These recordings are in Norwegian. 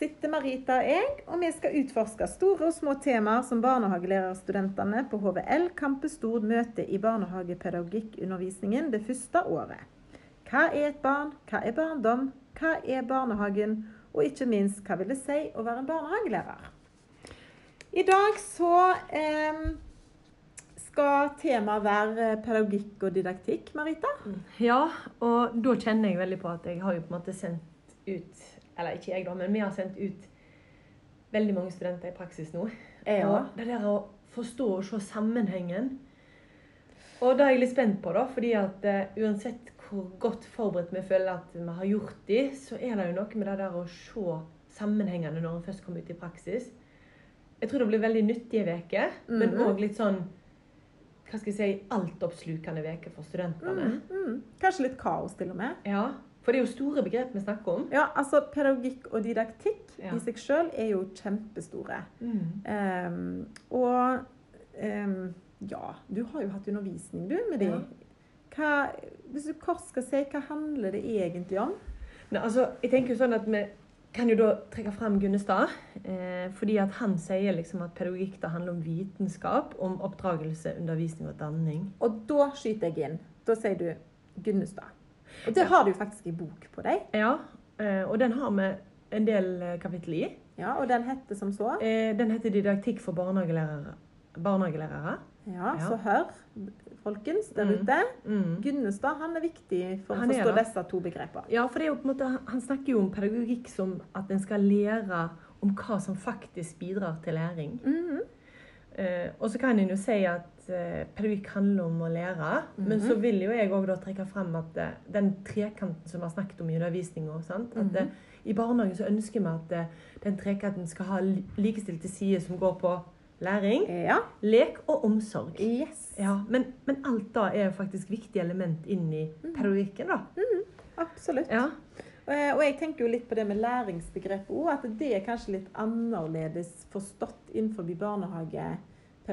sitter Marita og jeg, og vi skal utforske store og små temaer som barnehagelærerstudentene på HVL Campus Stord møter i barnehagepedagogikkundervisningen det første året. Hva er et barn? Hva er barndom? Hva er barnehagen? Og ikke minst, hva vil det si å være en barnehagelærer? I dag så eh, skal temaet være pedagogikk og didaktikk, Marita. Ja, og da kjenner jeg veldig på at jeg har jo på en måte sendt ut Eller ikke jeg, da, men vi har sendt ut veldig mange studenter i praksis nå. Ja. Og det der å forstå og se sammenhengen Og det er jeg litt spent på, da, fordi at uh, uansett hvor godt forberedt vi føler at vi har gjort de, så er det jo noe med det der å se sammenhengene når en først kommer ut i praksis. Jeg tror det blir veldig nyttige uker, men Mhm. òg litt sånn hva skal jeg si, altoppslukende uke for studentene. Mm, mm. Kanskje litt kaos, til og med. Ja, for det er jo store begrep vi snakker om. Ja, altså Pedagogikk og didaktikk Ja. i seg sjøl er jo kjempestore. Ehm, og um, ja, du har jo hatt undervisning, du, med de. Ja. Hva, hvis du kort skal si, hva handler det egentlig om? Nei, altså, jeg tenker jo sånn at Vi kan jo da trekke frem Gunnestad. Eh, fordi at han sier liksom at pedagogikk det handler om vitenskap, om oppdragelse, undervisning og danning. Og da skyter jeg inn. Da sier du Gunnestad. Og det har du faktisk i bok på deg. Ja, eh, Og den har vi en del eh, kapittel i. Ja, og den heter som så. Eh, den heter 'Didaktikk for barnehagelærere'. barnehagelærere. Ja, Ja. så hør, folkens der Mm. ute. Mm. Gunnestad han er viktig for å Han forstå disse to begrepene. Ja, for måte, han snakker jo om pedagogikk som at en skal lære om hva som faktisk bidrar til læring. Mhm. Eh, og så kan en jo si at eh, pedagogikk handler om å lære, men så vil jo jeg òg trekke frem at eh, den trekanten som vi har snakket om i undervisninga At -hmm. i barnehagen så ønsker vi at eh, den trekanten skal ha likestilte sider som går på læring, Ja. lek og omsorg. Yes. Ja, men, men alt da er faktisk viktige element inn i pedagogikken, da. Absolutt. Ja. Eh, Og jeg tenker jo litt på det med læringsbegrepet òg, at det er kanskje litt annerledes forstått innenfor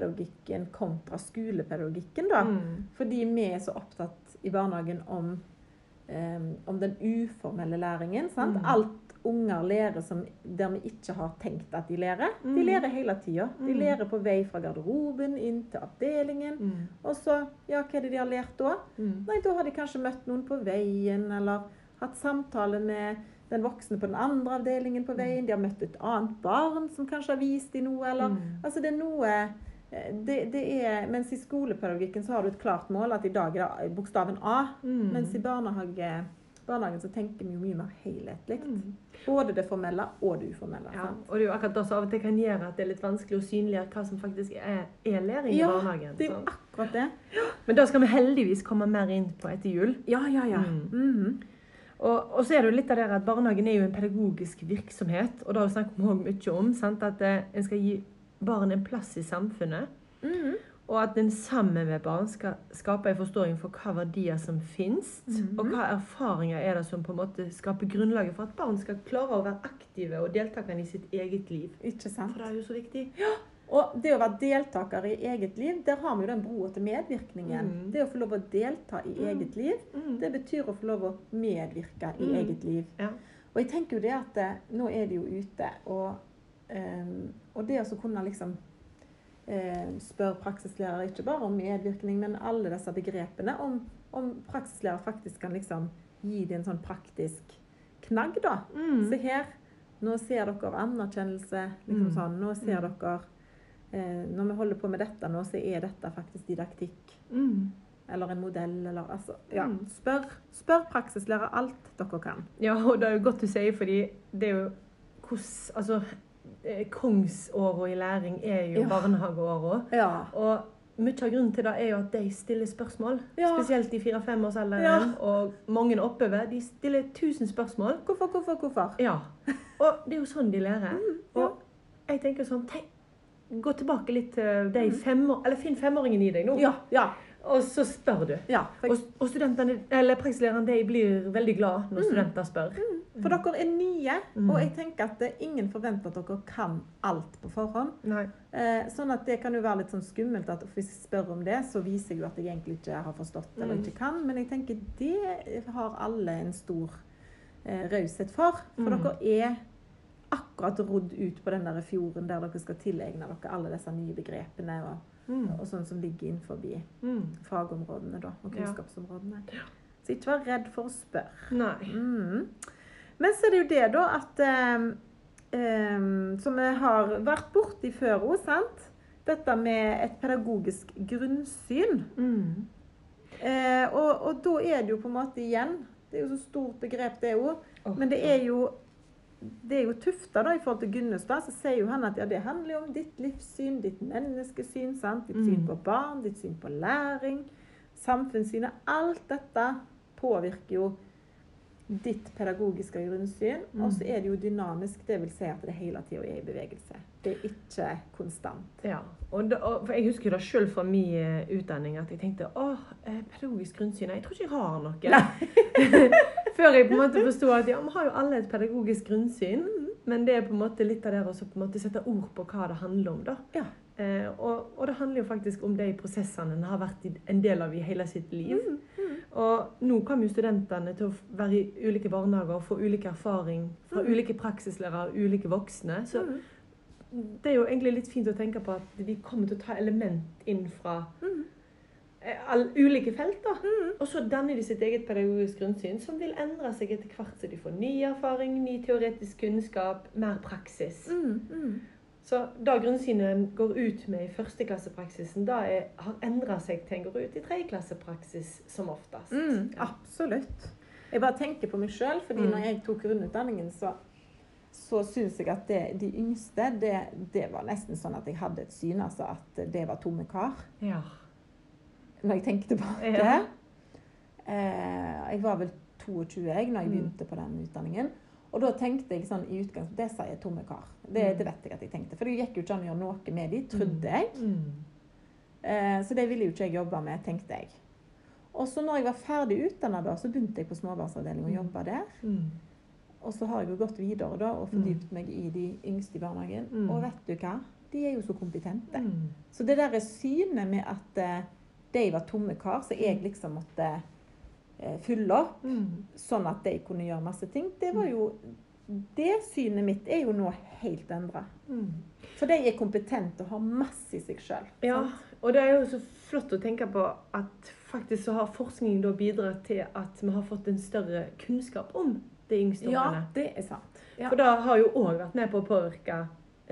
barnehagepedagogikken kontra skolepedagogikken, da. Mm. Fordi vi er så opptatt i barnehagen om, um, om den uformelle læringen. Sant? Mm. Alt unger lærer som, der vi ikke har tenkt at de lærer. De Mm. lærer hele tida. De Mm. lærer på vei fra garderoben inn til avdelingen. Mm. Og så, ja, hva er det de har lært da? Mm. Nei, da har de kanskje møtt noen på veien, eller hatt samtale med den voksne på den andre avdelingen på veien. De har møtt et annet barn som kanskje har vist dem noe, eller Mm. Altså, det er noe det, det er, Mens i skolepedagogikken så har du et klart mål, at i dag er det bokstaven A. Mm. Mens i barnehage, barnehagen så tenker vi jo mye mer helhetlig. Mm. Både det formelle og det uformelle. Ja, sant? og det er jo akkurat det av og til kan gjøre at det er litt vanskelig å synliggjøre hva som faktisk er, er læring Ja, i barnehagen. Det er jo akkurat det. Men da skal vi heldigvis komme mer inn på etter jul. Ja, ja, ja. Mm. -hmm. Og, og så er det jo litt av det at barnehagen er jo en pedagogisk virksomhet, og det har vi snakket mye om. Sant? At eh, en skal gi barn en plass i samfunnet. Mhm. Og at en sammen med barn skal skape en forståing for hva verdier som finnes, Mhm. og hva erfaringer er det som på en måte skaper grunnlaget for at barn skal klare å være aktive og deltakende i sitt eget liv. Ikke sant? For det er jo så viktig. Og det å være deltaker i eget liv, der har vi jo den broa til medvirkningen. Mm. Det å få lov å delta i Mm. eget liv, Mm. det betyr å få lov å medvirke i Mm. eget liv. Ja. Og jeg tenker jo det at eh, nå er de jo ute, og, ehm, og det å kunne liksom eh, spørre praksislærere ikke bare om medvirkning, men alle disse begrepene, om, om praksislærer faktisk kan liksom gi dem en sånn praktisk knagg, da. Mm. Se her, nå ser dere anerkjennelse. Liksom Mm. sånn. Nå ser Mm. dere eh, Når vi holder på med dette nå, så er dette faktisk didaktikk. Mm. Eller en modell, eller altså Ja. Mm. Spør, spør praksislærer alt dere kan. Ja, og det er jo godt du sier, fordi det er jo hvordan Altså, kongsåra i læring er jo Ja. barnehageåra. Ja. Og mye av grunnen til det er jo at de stiller spørsmål. Ja. Spesielt i fire-femårsalderen. Ja. Og mange oppover. De stiller tusen spørsmål. Hvorfor, hvorfor, hvorfor? Ja. Og det er jo sånn de lærer. Mm, ja. Og jeg tenker sånn Gå tilbake litt til de Mm. femåringene Eller finn femåringen i deg nå, Ja. ja, og så spør du. ja. For, Og, og studentene, eller praksislærerne de blir veldig glad når Mm. studenter spør. for dere er nye, Mm. og jeg tenker at ingen forventer at dere kan alt på forhånd. Nei. Eh, sånn at det kan jo være litt sånn skummelt at hvis jeg spør om det, så viser jeg jo at jeg egentlig ikke har forstått eller Mm. ikke kan. Men jeg tenker det har alle en stor eh, raushet for. For Mm. dere er akkurat rodd ut på den der fjorden der dere skal tilegne dere alle disse nye begrepene og, Mm. og sånn som ligger innenfor Mm. fagområdene da, og Ja. kunnskapsområdene. Så ikke vær redd for å spørre. Nei. Mm. Men så er det jo det, da, at eh, Som vi har vært borti før òg, sant? Dette med et pedagogisk grunnsyn. Mm. Eh, og, og da er det jo på en måte igjen Det er jo så stort begrep, det òg. Men det er jo det er jo tufta da, i forhold til Gunnestad, så sier jo han at ja, det handler jo om ditt livssyn, ditt menneskesyn, sant? ditt syn Mm. på barn, ditt syn på læring, samfunnssynet. Alt dette påvirker jo ditt pedagogiske grunnsyn. Mm. Og så er det jo dynamisk, vil si at det hele tida er i bevegelse. Det er ikke konstant. Ja, og, da, og Jeg husker det sjøl fra min eh, utdanning at jeg tenkte åh, eh, pedagogisk grunnsyn Jeg tror ikke jeg har noe. Før jeg på en måte forsto at ja, vi har jo alle et pedagogisk grunnsyn. Men det er på en måte litt av det å på en måte sette ord på hva det handler om. da. Ja. Eh, og, og det handler jo faktisk om de prosessene en har vært en del av i hele sitt liv. Og nå kommer jo studentene til å være i ulike barnehager og få ulik erfaring fra Mm. ulike praksislærere og ulike voksne. Så Mm. det er jo egentlig litt fint å tenke på at vi kommer til å ta element inn fra Mm. All, ulike felt. da. Og så danner de sitt eget pedagogisk grunnsyn, som vil endre seg etter hvert så de får ny erfaring, ny teoretisk kunnskap, mer praksis. Mm, mm. Så da grunnsynet en går ut med i førsteklassepraksisen, da er, har endra seg til en går ut i tredjeklassepraksis som oftest. Mm, Ja. absolutt. Jeg bare tenker på meg sjøl, fordi Mm. når jeg tok grunnutdanningen, så, så syns jeg at det, de yngste, det, det var nesten sånn at jeg hadde et syn, altså at det var tomme kar. Ja. Når jeg tenkte tilbake. Ja. Eh, jeg var vel 22 jeg når jeg Mm. begynte på den utdanningen. Og da tenkte jeg sånn i utgangspunktet Det sier tomme kar. Det, Mm. det vet jeg at jeg tenkte. For det gikk jo ikke an å gjøre noe med de, trodde jeg. Mm. Eh, så det ville jo ikke jeg jobbe med, tenkte jeg. Og så når jeg var ferdig utdanna, da, så begynte jeg på småbarnsavdeling og jobba der. Og så har jeg jo gått videre da, og fordypt meg i de yngste i barnehagen. Og vet du hva? De er jo så kompetente. Så det der synet med at eh, de var tomme kar, så jeg liksom måtte eh, fylle opp, Mm. sånn at de kunne gjøre masse ting, det var jo Det synet mitt er jo nå helt endra. Mm. For de er kompetente og har masse i seg sjøl. Ja, og det er jo så flott å tenke på at faktisk så har forskningen da bidratt til at vi har fått en større kunnskap om de yngste årene. ja, det er sant. Ja. For det har jo òg vært med på å påvirke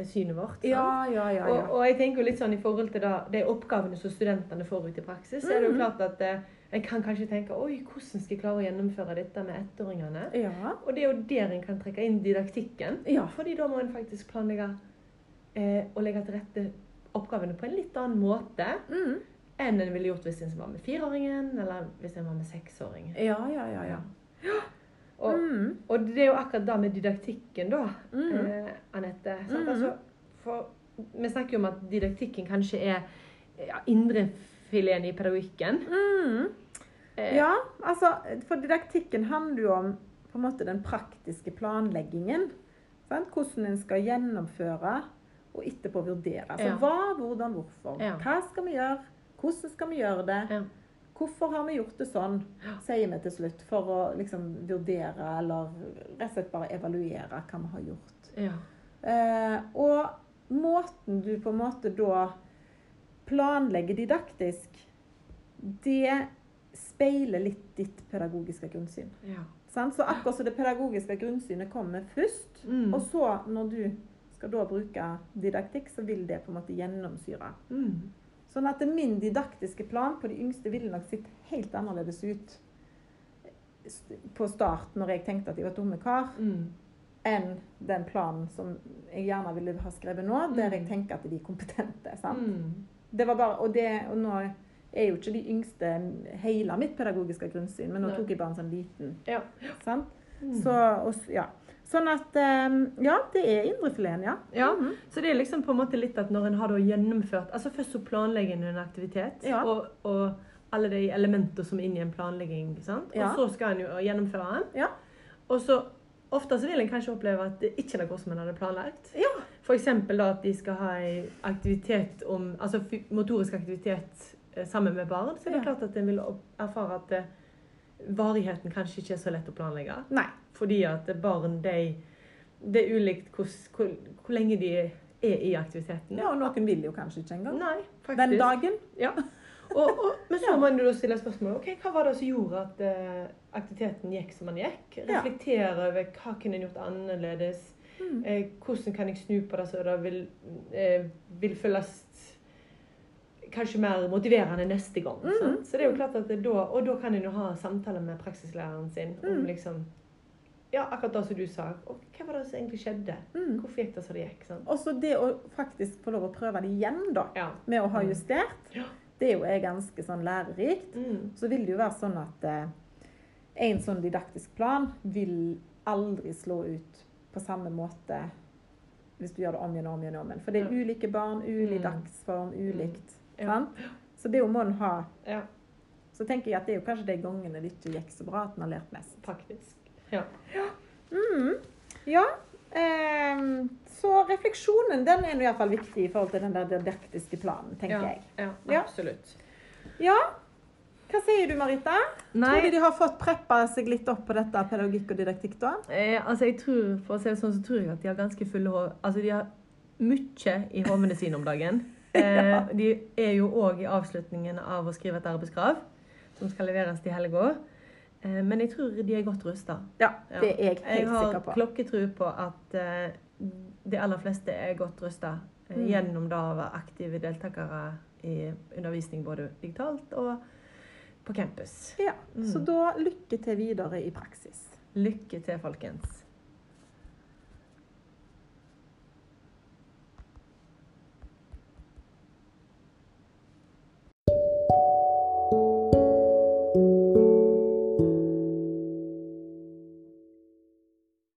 synet vårt. Ja, ja, ja. Og, ja. og jeg tenker jo litt sånn i forhold til da, de oppgavene som studentene får ut i praksis, så er det jo Mhm. klart at eh, en kan kanskje tenke oi, hvordan skal jeg klare å gjennomføre dette med ettåringene? ja. Og det er jo der en kan trekke inn didaktikken. Ja. Fordi da må en faktisk planlegge eh, å legge til rette oppgavene på en litt annen måte Mm. enn en ville gjort hvis en var med fireåringen, eller hvis en var med seksåringen. Ja, ja, ja. ja. Og, det er jo akkurat det med didaktikken, da, Mm. eh, Anette. Mm -hmm. Altså, for vi snakker jo om at didaktikken kanskje er ja, indrefileten i pedagogikken. Mm. Eh, Ja, altså, for didaktikken handler jo om på en måte den praktiske planleggingen. Sant? Hvordan en skal gjennomføre og etterpå vurdere. Altså Ja. hva, hvordan, hvorfor. Ja. Hva skal vi gjøre? Hvordan skal vi gjøre det? Hvorfor har vi gjort det sånn, sier vi til slutt, for å liksom vurdere eller rett og slett bare evaluere hva vi har gjort. Ja. Eh, og måten du på en måte da planlegger didaktisk, det speiler litt ditt pedagogiske grunnsyn. ja. Så akkurat som det pedagogiske grunnsynet kommer først, Mm. og så når du skal da bruke didaktikk, så vil det på en måte gjennomsyre. Mm. Sånn at min didaktiske plan på de yngste ville nok sett helt annerledes ut på start, når jeg tenkte at jeg var dumme kar, Mm. enn den planen som jeg gjerne ville ha skrevet nå, der jeg Mm. tenker at de er kompetente. Sant? Mm. Det var bare, og, det, og nå er jo ikke de yngste hele mitt pedagogiske grunnsyn, men nå tok jeg bare en sånn liten. Ja. Sant? Mm. Så, og, ja. Sånn at eh, Ja, det er indrefileten, ja. Ja, Mhm. Så det er liksom på en måte litt at når en har gjennomført altså Først så planlegger en en aktivitet, Ja. og, og alle de elementer som er inne i en planlegging. sant? Ja. Og så skal en jo gjennomføre den. Ja. Og så ofte så vil en kanskje oppleve at det ikke går som en hadde planlagt. Ja. F.eks. at de skal ha en aktivitet om Altså motorisk aktivitet eh, sammen med barn. Så er det klart at en vil erfare at eh, varigheten kanskje ikke er så lett å planlegge. Nei. Fordi at barn de det er ulikt hvor, hvor, hvor lenge de er i aktiviteten. Ja, og noen vil jo kanskje ikke engang. Nei, faktisk. Den dagen. Ja. Og, og, men så må en jo stille spørsmålet ok, hva var det som gjorde at uh, aktiviteten gikk som den gikk? Ja. Over hva kunne en gjort annerledes. Mm. Eh, hvordan kan jeg snu på det så det vil, eh, vil føles kanskje mer motiverende neste gang. Mm. Så det er jo klart at det da, Og da kan en jo ha samtaler med praksislæreren sin om Mm. liksom Ja, akkurat det som du sa. Og hva var det som egentlig skjedde? Mm. Hvorfor gikk det som det gikk? Og så det å faktisk få lov å prøve det igjen, da, Ja. med å ha Mm. justert, Ja. det er jo er ganske sånn lærerikt. Mm. Så vil det jo være sånn at eh, en sånn didaktisk plan vil aldri slå ut på samme måte hvis du gjør det om igjen og om igjen. om igjen. For det er ulike barn, ulik Mm. dagsform, ulikt. Ja. Sant? Så det må en ha. ja, Så tenker jeg at det er jo kanskje de gangene det ikke gikk så bra, at en har lært mest. faktisk. Ja. Mm. Ja. ehm, så refleksjonen den er iallfall viktig i forhold til den der didaktiske planen, tenker ja, jeg. ja, Ja. absolutt. Ja. Hva sier du, Marita? Nei, Tror du de har fått preppa seg litt opp på dette pedagogikk og didaktikk, da? eh, altså jeg tror, for å si det sånn, så tror jeg at de har ganske fulle hår. Altså de har mye i hodene sine om dagen. Eh, de er jo òg i avslutningen av å skrive et arbeidskrav som skal leveres til helga. Eh, men jeg tror de er godt rusta. Ja, Ja. det er jeg helt jeg sikker på. Jeg har klokketro på at eh, de aller fleste er godt rusta Mm. gjennom da å være aktive deltakere i undervisning både digitalt og på campus. Ja, Mm. Så da lykke til videre i praksis. Lykke til, folkens.